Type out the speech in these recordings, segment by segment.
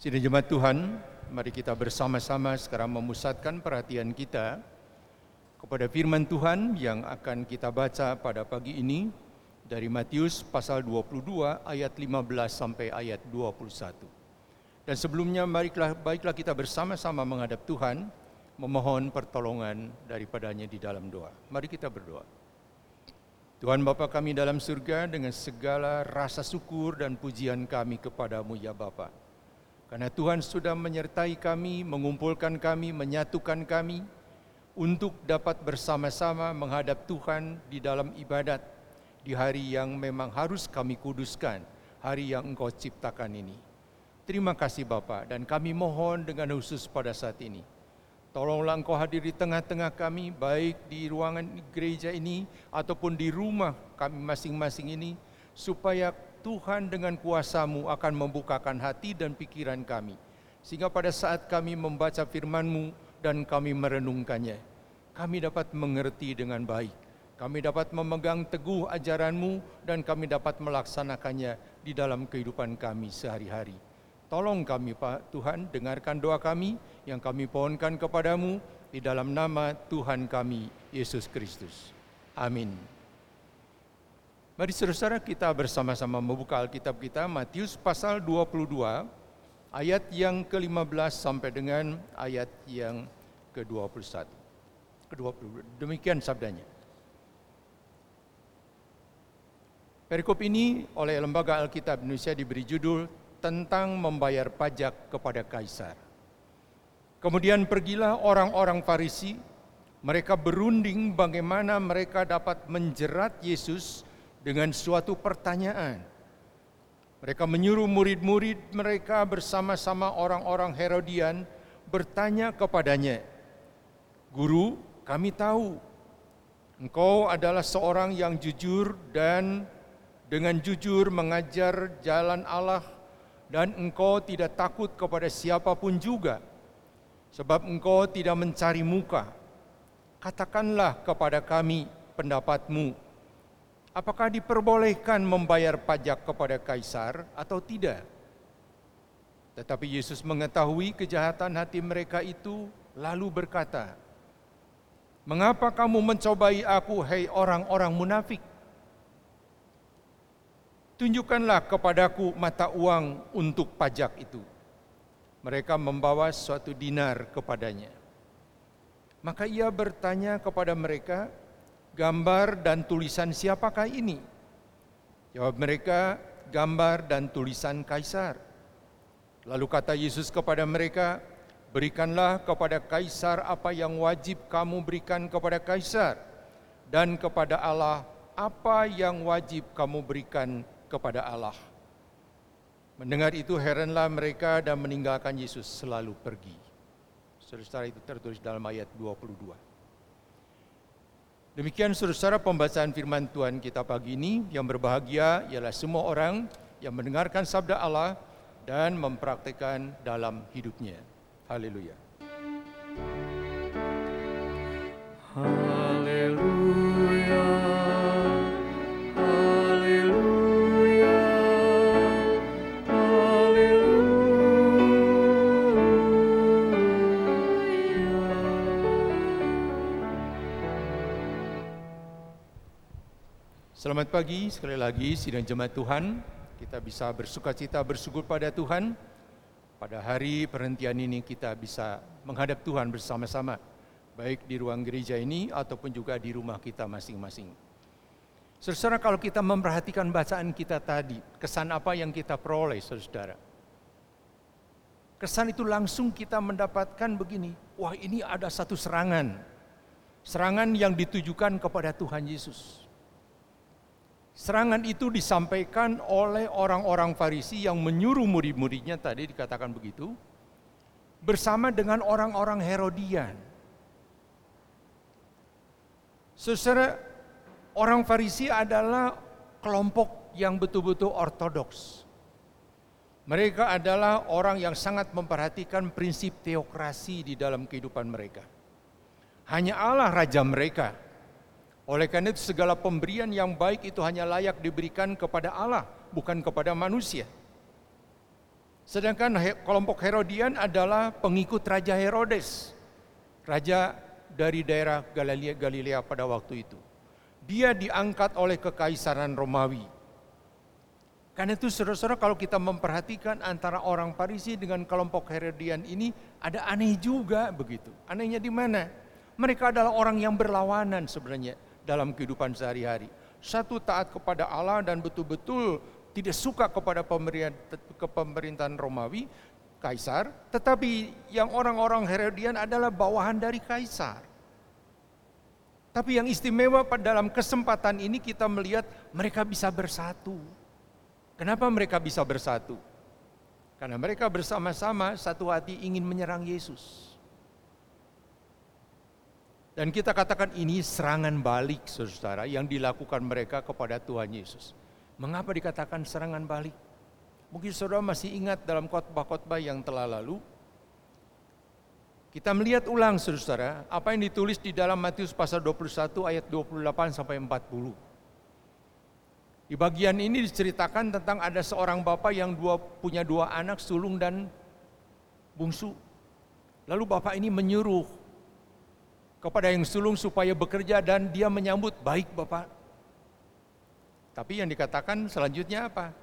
Sidang jemaat Tuhan, mari kita bersama-sama sekarang memusatkan perhatian kita kepada firman Tuhan yang akan kita baca pada pagi ini dari Matius pasal 22 ayat 15 sampai ayat 21. Dan sebelumnya marilah baiklah kita bersama-sama menghadap Tuhan memohon pertolongan daripadanya di dalam doa. Mari kita berdoa. Tuhan Bapa kami dalam surga dengan segala rasa syukur dan pujian kami kepadamu ya Bapa. Karena Tuhan sudah menyertai kami, mengumpulkan kami, menyatukan kami untuk dapat bersama-sama menghadap Tuhan di dalam ibadat di hari yang memang harus kami kuduskan, hari yang Engkau ciptakan ini. Terima kasih Bapa dan kami mohon dengan khusus pada saat ini Tolonglah engkau hadir di tengah-tengah kami, baik di ruangan gereja ini ataupun di rumah kami masing-masing ini, supaya Tuhan dengan kuasamu akan membukakan hati dan pikiran kami. Sehingga pada saat kami membaca firman-Mu dan kami merenungkannya, kami dapat mengerti dengan baik. Kami dapat memegang teguh ajaran-Mu dan kami dapat melaksanakannya di dalam kehidupan kami sehari-hari. Tolong kami Pak Tuhan, dengarkan doa kami yang kami pohonkan kepadamu di dalam nama Tuhan kami, Yesus Kristus. Amin. Mari saudara kita bersama-sama membuka Alkitab kita, Matius pasal 22, ayat yang ke-15 sampai dengan ayat yang ke-21. Ke-20. Demikian sabdanya. Perikop ini oleh Lembaga Alkitab Indonesia diberi judul tentang membayar pajak kepada kaisar. Kemudian pergilah orang-orang Farisi, mereka berunding bagaimana mereka dapat menjerat Yesus dengan suatu pertanyaan. Mereka menyuruh murid-murid mereka bersama-sama orang-orang Herodian bertanya kepadanya, "Guru, kami tahu engkau adalah seorang yang jujur dan dengan jujur mengajar jalan Allah dan engkau tidak takut kepada siapa pun juga, sebab engkau tidak mencari muka. Katakanlah kepada kami pendapatmu, apakah diperbolehkan membayar pajak kepada kaisar atau tidak? Tetapi Yesus mengetahui kejahatan hati mereka itu, lalu berkata, "Mengapa kamu mencobai aku, hei orang-orang munafik? tunjukkanlah kepadaku mata uang untuk pajak itu. Mereka membawa suatu dinar kepadanya. Maka ia bertanya kepada mereka, gambar dan tulisan siapakah ini? Jawab mereka, gambar dan tulisan kaisar. Lalu kata Yesus kepada mereka, berikanlah kepada kaisar apa yang wajib kamu berikan kepada kaisar, dan kepada Allah apa yang wajib kamu berikan kepada Allah. Mendengar itu heranlah mereka dan meninggalkan Yesus selalu pergi. Saudara itu tertulis dalam ayat 22. Demikian saudara pembacaan firman Tuhan kita pagi ini yang berbahagia ialah semua orang yang mendengarkan sabda Allah dan mempraktikkan dalam hidupnya. Haleluya. Haleluya. Selamat pagi sekali lagi sidang jemaat Tuhan. Kita bisa bersuka cita bersyukur pada Tuhan. Pada hari perhentian ini kita bisa menghadap Tuhan bersama-sama. Baik di ruang gereja ini ataupun juga di rumah kita masing-masing. Saudara, kalau kita memperhatikan bacaan kita tadi, kesan apa yang kita peroleh, saudara? Kesan itu langsung kita mendapatkan begini, wah ini ada satu serangan. Serangan yang ditujukan kepada Tuhan Yesus. Serangan itu disampaikan oleh orang-orang Farisi yang menyuruh murid-muridnya tadi dikatakan begitu bersama dengan orang-orang Herodian. Saudara, orang Farisi adalah kelompok yang betul-betul ortodoks. Mereka adalah orang yang sangat memperhatikan prinsip teokrasi di dalam kehidupan mereka. Hanya Allah raja mereka oleh karena itu segala pemberian yang baik itu hanya layak diberikan kepada Allah, bukan kepada manusia. Sedangkan kelompok Herodian adalah pengikut Raja Herodes, raja dari daerah Galilea, Galilea pada waktu itu. Dia diangkat oleh kekaisaran Romawi. Karena itu saudara-saudara kalau kita memperhatikan antara orang Parisi dengan kelompok Herodian ini ada aneh juga begitu. Anehnya di mana? Mereka adalah orang yang berlawanan sebenarnya dalam kehidupan sehari-hari. Satu taat kepada Allah dan betul-betul tidak suka kepada pemerintahan Romawi, Kaisar, tetapi yang orang-orang Herodian adalah bawahan dari Kaisar. Tapi yang istimewa pada dalam kesempatan ini kita melihat mereka bisa bersatu. Kenapa mereka bisa bersatu? Karena mereka bersama-sama satu hati ingin menyerang Yesus. Dan kita katakan ini serangan balik saudara yang dilakukan mereka kepada Tuhan Yesus. Mengapa dikatakan serangan balik? Mungkin saudara masih ingat dalam khotbah-khotbah yang telah lalu, kita melihat ulang saudara, apa yang ditulis di dalam Matius pasal 21 ayat 28 sampai 40. Di bagian ini diceritakan tentang ada seorang bapak yang dua, punya dua anak sulung dan bungsu. Lalu bapak ini menyuruh kepada yang sulung supaya bekerja dan dia menyambut baik bapak tapi yang dikatakan selanjutnya apa?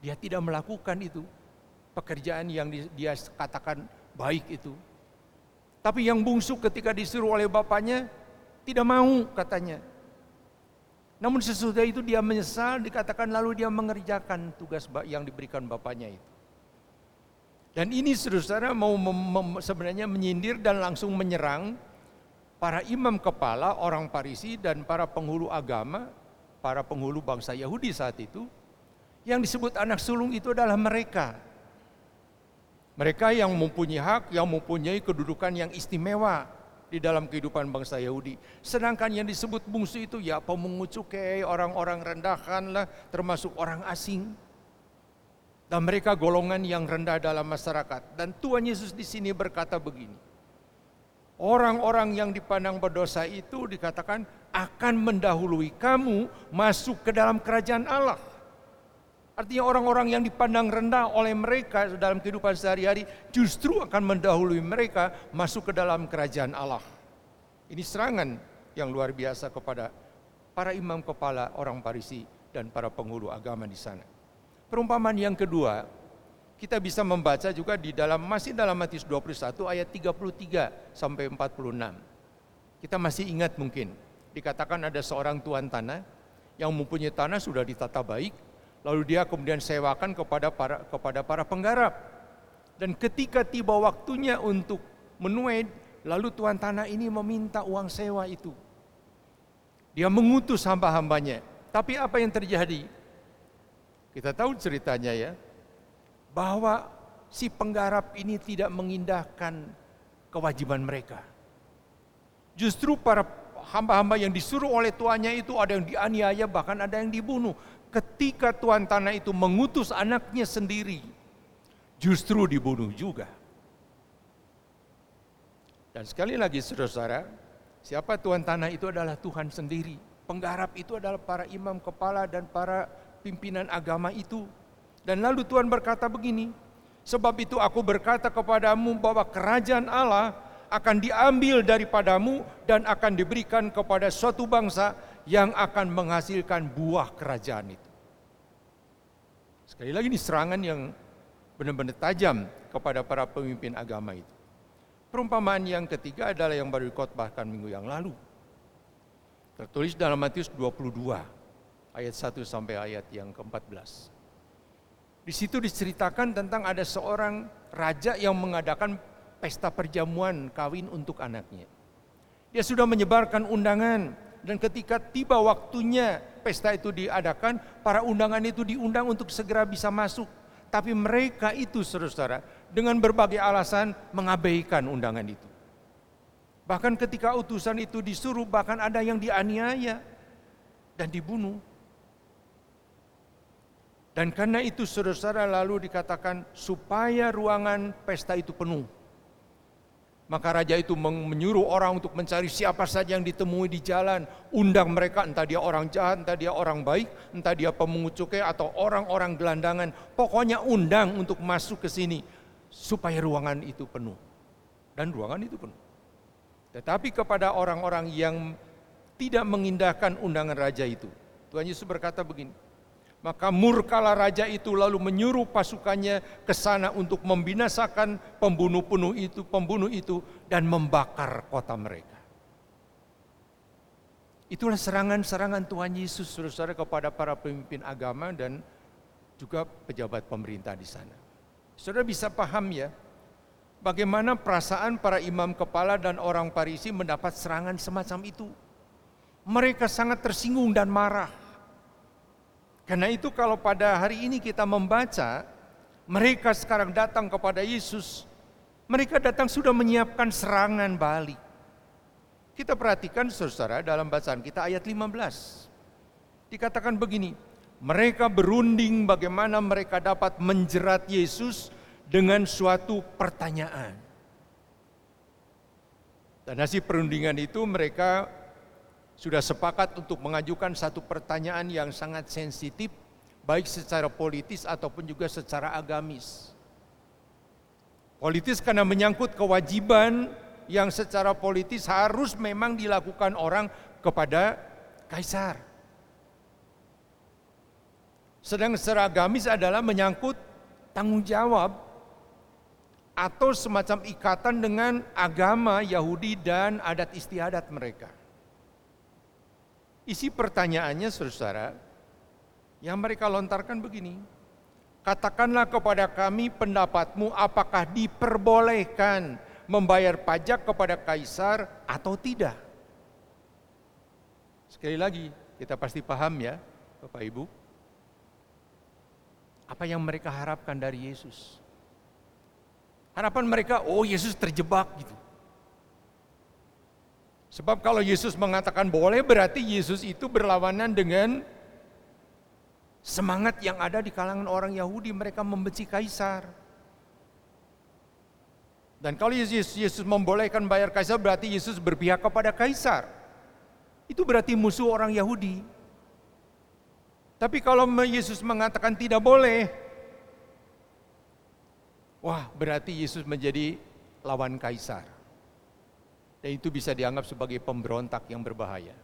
Dia tidak melakukan itu. Pekerjaan yang dia katakan baik itu. Tapi yang bungsu ketika disuruh oleh bapaknya tidak mau katanya. Namun sesudah itu dia menyesal dikatakan lalu dia mengerjakan tugas yang diberikan bapaknya itu. Dan ini saudara mau sebenarnya menyindir dan langsung menyerang para imam kepala, orang Parisi dan para penghulu agama para penghulu bangsa Yahudi saat itu, yang disebut anak sulung itu adalah mereka. Mereka yang mempunyai hak, yang mempunyai kedudukan yang istimewa di dalam kehidupan bangsa Yahudi. Sedangkan yang disebut bungsu itu ya pemungut cukai, orang-orang rendahan lah, termasuk orang asing. Dan mereka golongan yang rendah dalam masyarakat. Dan Tuhan Yesus di sini berkata begini. Orang-orang yang dipandang berdosa itu dikatakan akan mendahului kamu masuk ke dalam kerajaan Allah. Artinya orang-orang yang dipandang rendah oleh mereka dalam kehidupan sehari-hari justru akan mendahului mereka masuk ke dalam kerajaan Allah. Ini serangan yang luar biasa kepada para imam kepala orang Parisi dan para penghulu agama di sana. Perumpamaan yang kedua, kita bisa membaca juga di dalam masih dalam Matius 21 ayat 33 sampai 46. Kita masih ingat mungkin dikatakan ada seorang tuan tanah yang mempunyai tanah sudah ditata baik, lalu dia kemudian sewakan kepada para kepada para penggarap. Dan ketika tiba waktunya untuk menuai, lalu tuan tanah ini meminta uang sewa itu. Dia mengutus hamba-hambanya. Tapi apa yang terjadi? Kita tahu ceritanya ya, bahwa si penggarap ini tidak mengindahkan kewajiban mereka. Justru para hamba-hamba yang disuruh oleh tuannya itu ada yang dianiaya bahkan ada yang dibunuh. Ketika tuan tanah itu mengutus anaknya sendiri, justru dibunuh juga. Dan sekali lagi saudara-saudara, siapa tuan tanah itu adalah Tuhan sendiri. Penggarap itu adalah para imam kepala dan para pimpinan agama itu. Dan lalu Tuhan berkata begini, sebab itu aku berkata kepadamu bahwa kerajaan Allah akan diambil daripadamu dan akan diberikan kepada suatu bangsa yang akan menghasilkan buah kerajaan itu. Sekali lagi ini serangan yang benar-benar tajam kepada para pemimpin agama itu. Perumpamaan yang ketiga adalah yang baru dikotbahkan minggu yang lalu. Tertulis dalam Matius 22 ayat 1 sampai ayat yang ke-14. Di situ diceritakan tentang ada seorang raja yang mengadakan pesta perjamuan kawin untuk anaknya. Dia sudah menyebarkan undangan dan ketika tiba waktunya pesta itu diadakan, para undangan itu diundang untuk segera bisa masuk. Tapi mereka itu saudara-saudara dengan berbagai alasan mengabaikan undangan itu. Bahkan ketika utusan itu disuruh bahkan ada yang dianiaya dan dibunuh. Dan karena itu saudara-saudara lalu dikatakan supaya ruangan pesta itu penuh Maka raja itu menyuruh orang untuk mencari siapa saja yang ditemui di jalan, undang mereka entah dia orang jahat, entah dia orang baik, entah dia pemungut cukai atau orang-orang gelandangan. Pokoknya undang untuk masuk ke sini supaya ruangan itu penuh. Dan ruangan itu penuh. Tetapi kepada orang-orang yang tidak mengindahkan undangan raja itu, Tuhan Yesus berkata begini, maka murkalah raja itu lalu menyuruh pasukannya ke sana untuk membinasakan pembunuh-pembunuh itu, pembunuh itu dan membakar kota mereka. Itulah serangan-serangan Tuhan Yesus saudara kepada para pemimpin agama dan juga pejabat pemerintah di sana. Saudara bisa paham ya, bagaimana perasaan para imam kepala dan orang Parisi mendapat serangan semacam itu. Mereka sangat tersinggung dan marah. Karena itu kalau pada hari ini kita membaca, mereka sekarang datang kepada Yesus, mereka datang sudah menyiapkan serangan balik. Kita perhatikan saudara dalam bacaan kita ayat 15. Dikatakan begini, mereka berunding bagaimana mereka dapat menjerat Yesus dengan suatu pertanyaan. Dan hasil perundingan itu mereka sudah sepakat untuk mengajukan satu pertanyaan yang sangat sensitif, baik secara politis ataupun juga secara agamis. Politis karena menyangkut kewajiban yang secara politis harus memang dilakukan orang kepada kaisar. Sedang secara agamis adalah menyangkut tanggung jawab atau semacam ikatan dengan agama Yahudi dan adat istiadat mereka. Isi pertanyaannya saudara, yang mereka lontarkan begini, katakanlah kepada kami pendapatmu apakah diperbolehkan membayar pajak kepada kaisar atau tidak. Sekali lagi, kita pasti paham ya, Bapak Ibu. Apa yang mereka harapkan dari Yesus? Harapan mereka, oh Yesus terjebak gitu. Sebab kalau Yesus mengatakan boleh berarti Yesus itu berlawanan dengan semangat yang ada di kalangan orang Yahudi, mereka membenci kaisar. Dan kalau Yesus, Yesus membolehkan bayar kaisar berarti Yesus berpihak kepada kaisar. Itu berarti musuh orang Yahudi. Tapi kalau Yesus mengatakan tidak boleh, wah berarti Yesus menjadi lawan kaisar. Dan itu bisa dianggap sebagai pemberontak yang berbahaya.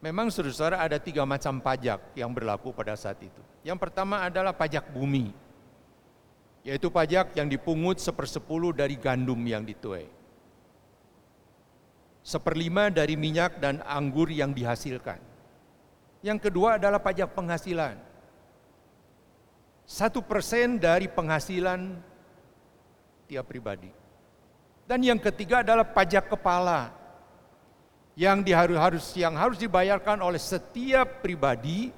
Memang saudara ada tiga macam pajak yang berlaku pada saat itu. Yang pertama adalah pajak bumi, yaitu pajak yang dipungut sepersepuluh dari gandum yang dituai. Seperlima dari minyak dan anggur yang dihasilkan. Yang kedua adalah pajak penghasilan. Satu persen dari penghasilan tiap pribadi. Dan yang ketiga adalah pajak kepala yang diharus harus yang harus dibayarkan oleh setiap pribadi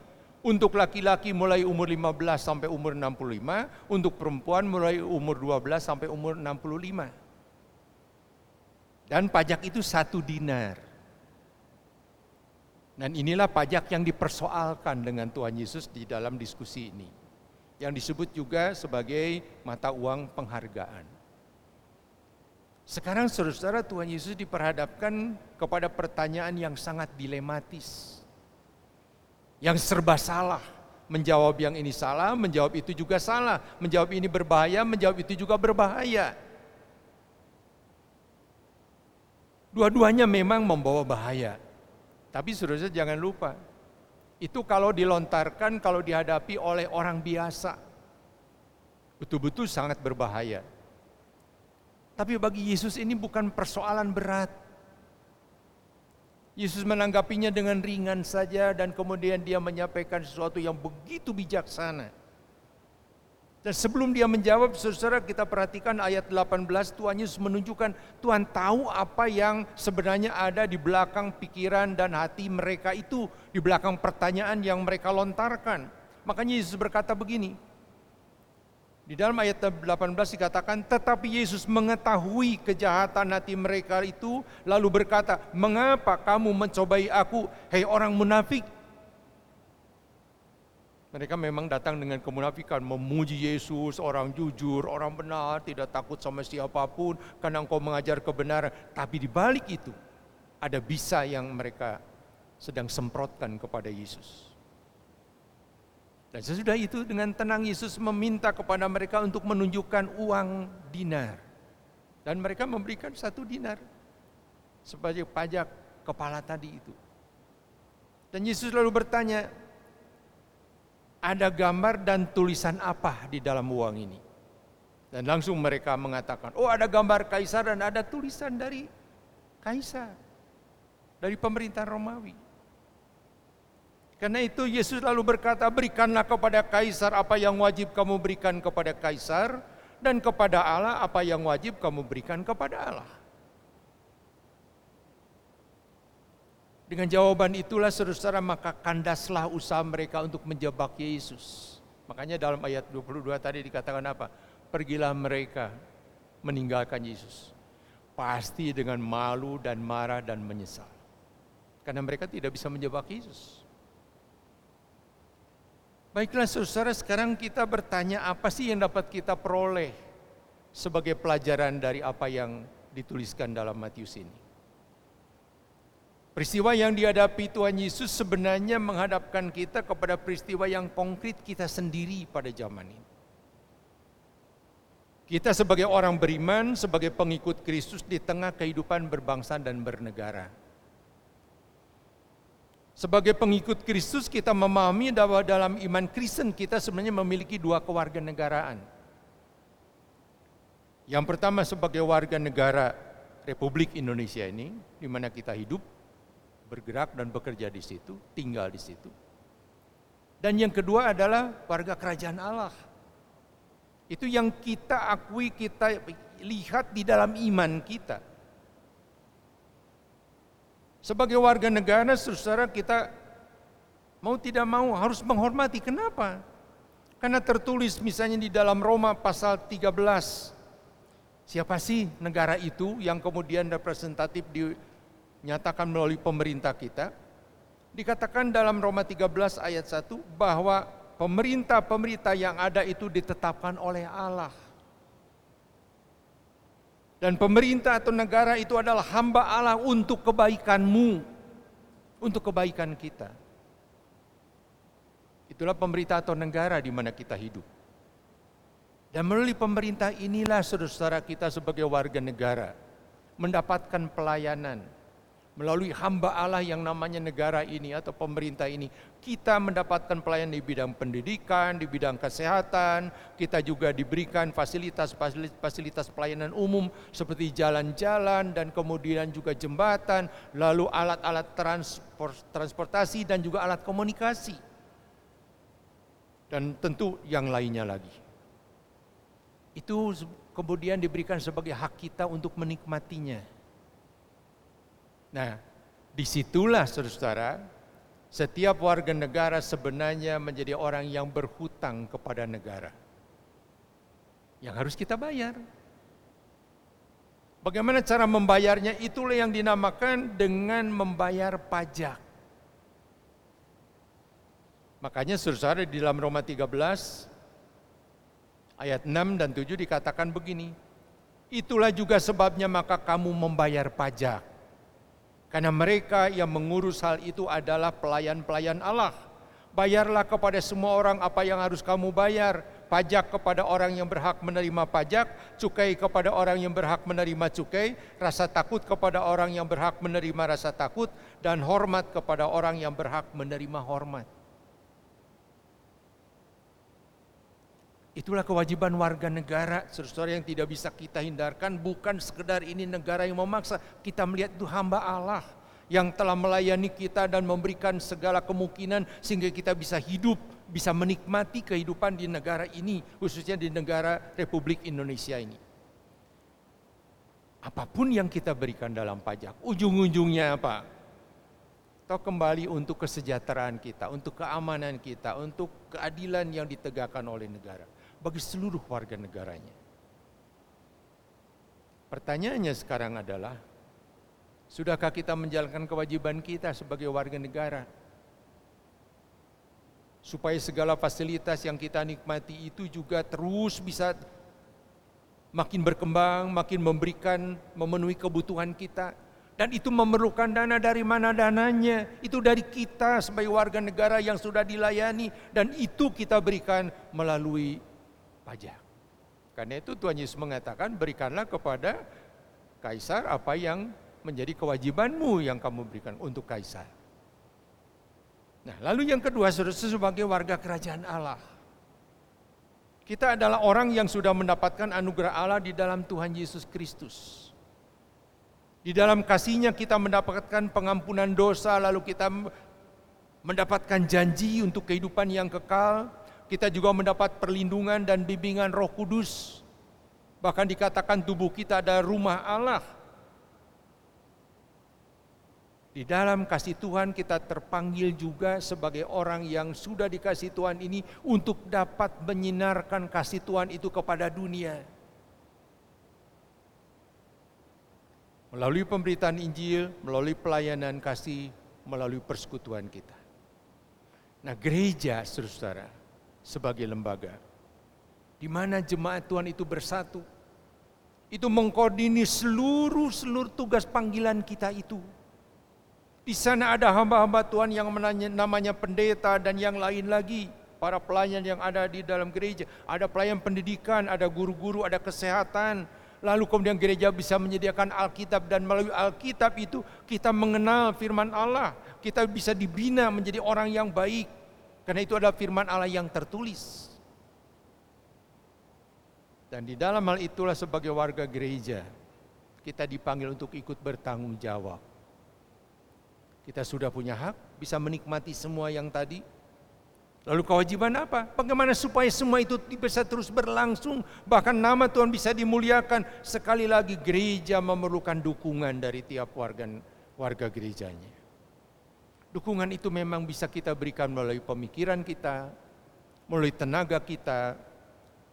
untuk laki-laki mulai umur 15 sampai umur 65, untuk perempuan mulai umur 12 sampai umur 65. Dan pajak itu satu dinar. Dan inilah pajak yang dipersoalkan dengan Tuhan Yesus di dalam diskusi ini. Yang disebut juga sebagai mata uang penghargaan. Sekarang saudara-saudara Tuhan Yesus diperhadapkan kepada pertanyaan yang sangat dilematis. Yang serba salah. Menjawab yang ini salah, menjawab itu juga salah. Menjawab ini berbahaya, menjawab itu juga berbahaya. Dua-duanya memang membawa bahaya. Tapi saudara jangan lupa, itu kalau dilontarkan, kalau dihadapi oleh orang biasa, betul-betul sangat berbahaya. Tapi bagi Yesus ini bukan persoalan berat. Yesus menanggapinya dengan ringan saja dan kemudian dia menyampaikan sesuatu yang begitu bijaksana. Dan sebelum dia menjawab, saudara kita perhatikan ayat 18, Tuhan Yesus menunjukkan Tuhan tahu apa yang sebenarnya ada di belakang pikiran dan hati mereka itu, di belakang pertanyaan yang mereka lontarkan. Makanya Yesus berkata begini, di dalam ayat 18 dikatakan, tetapi Yesus mengetahui kejahatan hati mereka itu, lalu berkata, mengapa kamu mencobai aku, hei orang munafik? Mereka memang datang dengan kemunafikan, memuji Yesus, orang jujur, orang benar, tidak takut sama siapa pun, karena engkau mengajar kebenaran. Tapi di balik itu, ada bisa yang mereka sedang semprotkan kepada Yesus. Dan sesudah itu dengan tenang Yesus meminta kepada mereka untuk menunjukkan uang dinar. Dan mereka memberikan satu dinar sebagai pajak kepala tadi itu. Dan Yesus lalu bertanya, ada gambar dan tulisan apa di dalam uang ini? Dan langsung mereka mengatakan, oh ada gambar kaisar dan ada tulisan dari kaisar, dari pemerintahan Romawi. Karena itu Yesus lalu berkata, berikanlah kepada kaisar apa yang wajib kamu berikan kepada kaisar, dan kepada Allah apa yang wajib kamu berikan kepada Allah. Dengan jawaban itulah saudara maka kandaslah usaha mereka untuk menjebak Yesus. Makanya dalam ayat 22 tadi dikatakan apa? Pergilah mereka meninggalkan Yesus. Pasti dengan malu dan marah dan menyesal. Karena mereka tidak bisa menjebak Yesus. Baiklah saudara, sekarang kita bertanya apa sih yang dapat kita peroleh sebagai pelajaran dari apa yang dituliskan dalam Matius ini. Peristiwa yang dihadapi Tuhan Yesus sebenarnya menghadapkan kita kepada peristiwa yang konkret kita sendiri pada zaman ini. Kita sebagai orang beriman, sebagai pengikut Kristus di tengah kehidupan berbangsa dan bernegara. Sebagai pengikut Kristus kita memahami bahwa dalam iman Kristen kita sebenarnya memiliki dua kewarganegaraan. Yang pertama sebagai warga negara Republik Indonesia ini, di mana kita hidup, bergerak dan bekerja di situ, tinggal di situ. Dan yang kedua adalah warga kerajaan Allah. Itu yang kita akui, kita lihat di dalam iman kita. Sebagai warga negara, saudara kita mau tidak mau harus menghormati. Kenapa? Karena tertulis misalnya di dalam Roma pasal 13. Siapa sih negara itu yang kemudian representatif di nyatakan melalui pemerintah kita. Dikatakan dalam Roma 13 ayat 1 bahwa pemerintah-pemerintah yang ada itu ditetapkan oleh Allah. Dan pemerintah atau negara itu adalah hamba Allah untuk kebaikanmu, untuk kebaikan kita. Itulah pemerintah atau negara di mana kita hidup. Dan melalui pemerintah inilah saudara-saudara kita sebagai warga negara mendapatkan pelayanan, melalui hamba Allah yang namanya negara ini atau pemerintah ini, kita mendapatkan pelayanan di bidang pendidikan, di bidang kesehatan, kita juga diberikan fasilitas-fasilitas pelayanan umum seperti jalan-jalan dan kemudian juga jembatan, lalu alat-alat transportasi dan juga alat komunikasi. Dan tentu yang lainnya lagi. Itu kemudian diberikan sebagai hak kita untuk menikmatinya Nah, di situlah saudara-saudara, setiap warga negara sebenarnya menjadi orang yang berhutang kepada negara. Yang harus kita bayar. Bagaimana cara membayarnya? Itulah yang dinamakan dengan membayar pajak. Makanya saudara di dalam Roma 13 ayat 6 dan 7 dikatakan begini. Itulah juga sebabnya maka kamu membayar pajak karena mereka yang mengurus hal itu adalah pelayan-pelayan Allah. Bayarlah kepada semua orang apa yang harus kamu bayar. Pajak kepada orang yang berhak menerima pajak, cukai kepada orang yang berhak menerima cukai, rasa takut kepada orang yang berhak menerima rasa takut, dan hormat kepada orang yang berhak menerima hormat. Itulah kewajiban warga negara, saudara yang tidak bisa kita hindarkan, bukan sekedar ini negara yang memaksa, kita melihat itu hamba Allah yang telah melayani kita dan memberikan segala kemungkinan sehingga kita bisa hidup, bisa menikmati kehidupan di negara ini, khususnya di negara Republik Indonesia ini. Apa pun yang kita berikan dalam pajak, ujung-ujungnya apa? Atau kembali untuk kesejahteraan kita, untuk keamanan kita, untuk keadilan yang ditegakkan oleh negara bagi seluruh warga negaranya. Pertanyaannya sekarang adalah, sudahkah kita menjalankan kewajiban kita sebagai warga negara? supaya segala fasilitas yang kita nikmati itu juga terus bisa makin berkembang, makin memberikan, memenuhi kebutuhan kita. Dan itu memerlukan dana dari mana dananya? Itu dari kita sebagai warga negara yang sudah dilayani dan itu kita berikan melalui pajak. Karena itu Tuhan Yesus mengatakan berikanlah kepada kaisar apa yang menjadi kewajibanmu yang kamu berikan untuk kaisar. Nah, lalu yang kedua sebagai warga kerajaan Allah. Kita adalah orang yang sudah mendapatkan anugerah Allah di dalam Tuhan Yesus Kristus. Di dalam kasihnya kita mendapatkan pengampunan dosa, lalu kita mendapatkan janji untuk kehidupan yang kekal. Kita juga mendapat perlindungan dan bimbingan roh kudus. Bahkan dikatakan tubuh kita ada rumah Allah. Di dalam kasih Tuhan kita terpanggil juga sebagai orang yang sudah dikasih Tuhan ini untuk dapat menyinarkan kasih Tuhan itu kepada dunia. melalui pemberitaan Injil, melalui pelayanan kasih, melalui persekutuan kita. Nah, gereja, saudara, sebagai lembaga, di mana jemaat Tuhan itu bersatu, itu mengkoordinir seluruh seluruh tugas panggilan kita itu. Di sana ada hamba-hamba Tuhan yang menanya, namanya pendeta dan yang lain lagi, para pelayan yang ada di dalam gereja, ada pelayan pendidikan, ada guru-guru, ada kesehatan, Lalu kemudian gereja bisa menyediakan Alkitab dan melalui Alkitab itu kita mengenal firman Allah. Kita bisa dibina menjadi orang yang baik. Karena itu adalah firman Allah yang tertulis. Dan di dalam hal itulah sebagai warga gereja kita dipanggil untuk ikut bertanggung jawab. Kita sudah punya hak bisa menikmati semua yang tadi Lalu kewajiban apa? Bagaimana supaya semua itu bisa terus berlangsung, bahkan nama Tuhan bisa dimuliakan. Sekali lagi gereja memerlukan dukungan dari tiap warga warga gerejanya. Dukungan itu memang bisa kita berikan melalui pemikiran kita, melalui tenaga kita,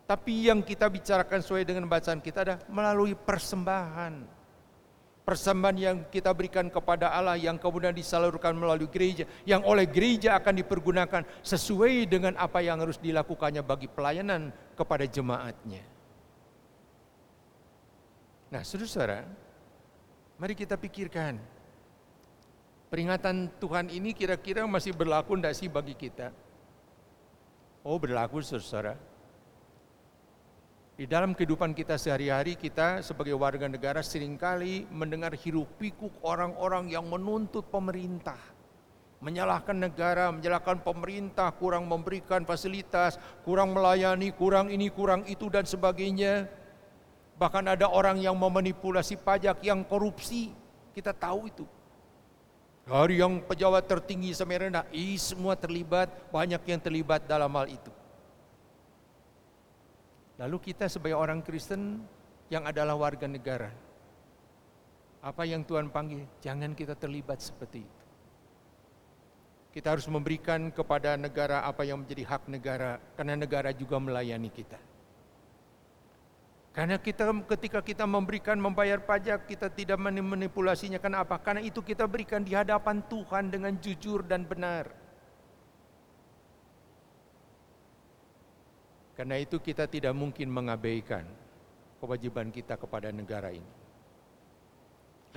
tapi yang kita bicarakan sesuai dengan bacaan kita adalah melalui persembahan persembahan yang kita berikan kepada Allah yang kemudian disalurkan melalui gereja yang oleh gereja akan dipergunakan sesuai dengan apa yang harus dilakukannya bagi pelayanan kepada jemaatnya. Nah, saudara, mari kita pikirkan peringatan Tuhan ini kira-kira masih berlaku tidak sih bagi kita? Oh, berlaku saudara. Di dalam kehidupan kita sehari-hari, kita sebagai warga negara sering kali mendengar hiruk pikuk orang-orang yang menuntut pemerintah. Menyalahkan negara, menyalahkan pemerintah, kurang memberikan fasilitas, kurang melayani, kurang ini, kurang itu dan sebagainya. Bahkan ada orang yang memanipulasi pajak, yang korupsi. Kita tahu itu. Dari yang pejabat tertinggi sampai rendah, semua terlibat, banyak yang terlibat dalam hal itu. Lalu kita sebagai orang Kristen yang adalah warga negara, apa yang Tuhan panggil, jangan kita terlibat seperti itu. Kita harus memberikan kepada negara apa yang menjadi hak negara, karena negara juga melayani kita. Karena kita ketika kita memberikan membayar pajak, kita tidak manipulasinya. Karena apa? Karena itu kita berikan di hadapan Tuhan dengan jujur dan benar. Karena itu kita tidak mungkin mengabaikan kewajiban kita kepada negara ini.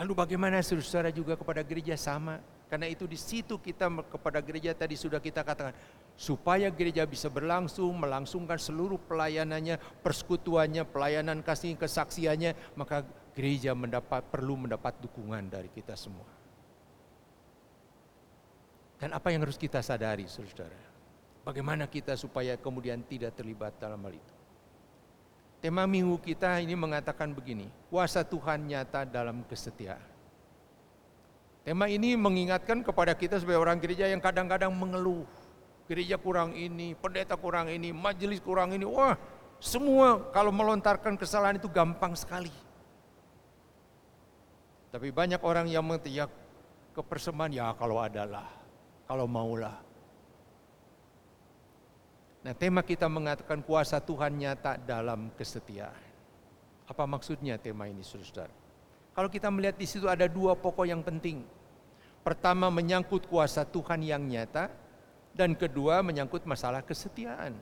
Lalu bagaimana saudara juga kepada gereja sama? Karena itu di situ kita kepada gereja tadi sudah kita katakan supaya gereja bisa berlangsung, melangsungkan seluruh pelayanannya, persekutuannya, pelayanan kasih kesaksiannya, maka gereja mendapat perlu mendapat dukungan dari kita semua. Dan apa yang harus kita sadari, saudara? Bagaimana kita supaya kemudian tidak terlibat dalam hal itu. Tema minggu kita ini mengatakan begini, kuasa Tuhan nyata dalam kesetiaan. Tema ini mengingatkan kepada kita sebagai orang gereja yang kadang-kadang mengeluh. Gereja kurang ini, pendeta kurang ini, majelis kurang ini. Wah, semua kalau melontarkan kesalahan itu gampang sekali. Tapi banyak orang yang mengatakan, ya kepersembahan ya kalau adalah, kalau maulah. Nah, tema kita mengatakan kuasa Tuhan nyata dalam kesetiaan. Apa maksudnya tema ini, Saudara? Kalau kita melihat di situ ada dua pokok yang penting. Pertama menyangkut kuasa Tuhan yang nyata Dan kedua menyangkut masalah kesetiaan.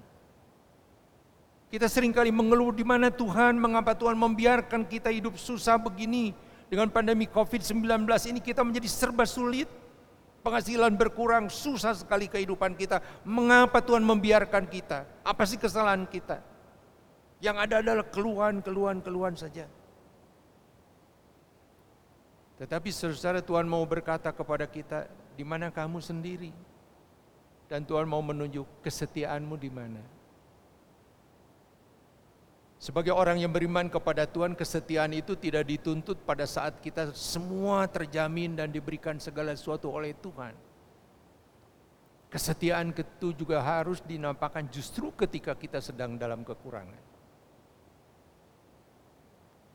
Kita sering kali mengeluh di mana Tuhan, mengapa Tuhan membiarkan kita hidup susah begini. Dengan pandemi COVID-19 ini kita menjadi serba sulit. Penghasilan berkurang, susah sekali kehidupan kita. Mengapa Tuhan membiarkan kita? Apa sih kesalahan kita? Yang ada adalah keluhan, keluhan, keluhan saja. Tetapi saudara Tuhan mau berkata kepada kita, di mana kamu sendiri? Dan Tuhan mau menunjuk kesetiaanmu di mana. Sebagai orang yang beriman kepada Tuhan, kesetiaan itu tidak dituntut pada saat kita semua terjamin dan diberikan segala sesuatu oleh Tuhan. Kesetiaan itu juga harus dinampakkan justru ketika kita sedang dalam kekurangan.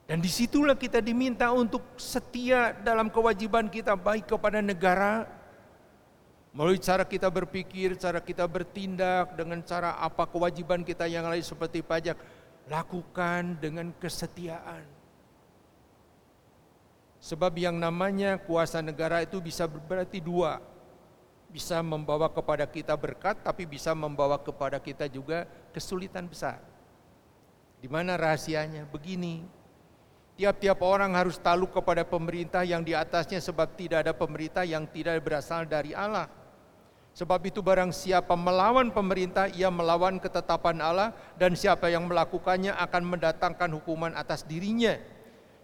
Dan di situlah kita diminta untuk setia dalam kewajiban kita baik kepada negara, melalui cara kita berpikir, cara kita bertindak, dengan cara apa kewajiban kita yang lain seperti pajak, lakukan dengan kesetiaan. Sebab yang namanya kuasa negara itu bisa berarti dua. Bisa membawa kepada kita berkat, tapi bisa membawa kepada kita juga kesulitan besar. Di mana rahasianya? Begini, Tiap-tiap orang harus taluk kepada pemerintah yang di atasnya sebab tidak ada pemerintah yang tidak berasal dari Allah. Sebab itu barang siapa melawan pemerintah, ia melawan ketetapan Allah dan siapa yang melakukannya akan mendatangkan hukuman atas dirinya.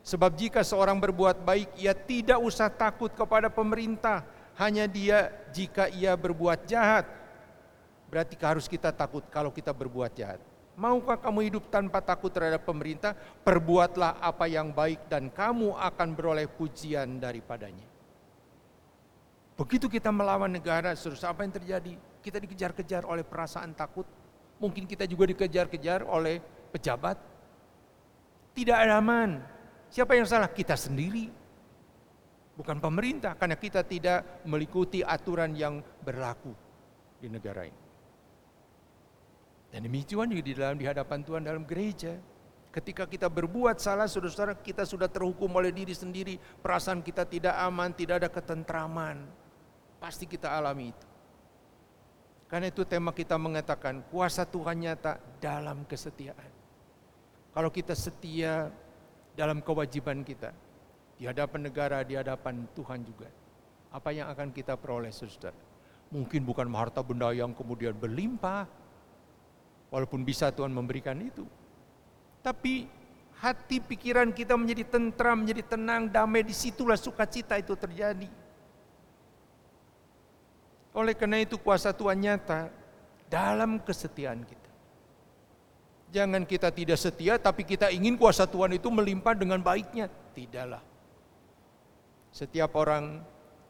Sebab jika seorang berbuat baik, ia tidak usah takut kepada pemerintah, hanya dia jika ia berbuat jahat. Berarti harus kita takut kalau kita berbuat jahat. Maukah kamu hidup tanpa takut terhadap pemerintah? Perbuatlah apa yang baik dan kamu akan beroleh pujian daripadanya. Begitu kita melawan negara, terus apa yang terjadi? Kita dikejar-kejar oleh perasaan takut. Mungkin kita juga dikejar-kejar oleh pejabat. Tidak ada aman. Siapa yang salah? Kita sendiri. Bukan pemerintah, karena kita tidak mengikuti aturan yang berlaku di negara ini. Dan demikian juga di dalam di hadapan Tuhan dalam gereja. Ketika kita berbuat salah, saudara-saudara, kita sudah terhukum oleh diri sendiri. Perasaan kita tidak aman, tidak ada ketentraman. Pasti kita alami itu. Karena itu tema kita mengatakan kuasa Tuhan nyata dalam kesetiaan. Kalau kita setia dalam kewajiban kita, di hadapan negara, di hadapan Tuhan juga. Apa yang akan kita peroleh saudara? Mungkin bukan harta benda yang kemudian berlimpah, Walaupun bisa Tuhan memberikan itu. Tapi hati pikiran kita menjadi tentram, menjadi tenang, damai, di situlah sukacita itu terjadi. Oleh karena itu kuasa Tuhan nyata dalam kesetiaan kita. Jangan kita tidak setia tapi kita ingin kuasa Tuhan itu melimpah dengan baiknya. Tidaklah. Setiap orang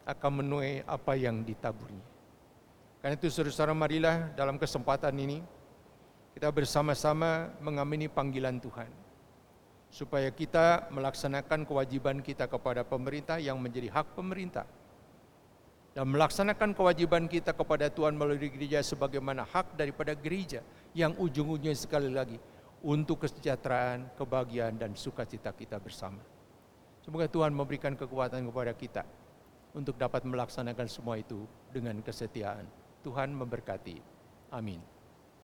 akan menuai apa yang ditaburnya. Karena itu saudara-saudara marilah dalam kesempatan ini kita bersama-sama mengamini panggilan Tuhan. Supaya kita melaksanakan kewajiban kita kepada pemerintah yang menjadi hak pemerintah. Dan melaksanakan kewajiban kita kepada Tuhan melalui gereja sebagaimana hak daripada gereja yang ujung-ujungnya sekali lagi untuk kesejahteraan, kebahagiaan dan sukacita kita bersama. Semoga Tuhan memberikan kekuatan kepada kita untuk dapat melaksanakan semua itu dengan kesetiaan. Tuhan memberkati. Amin.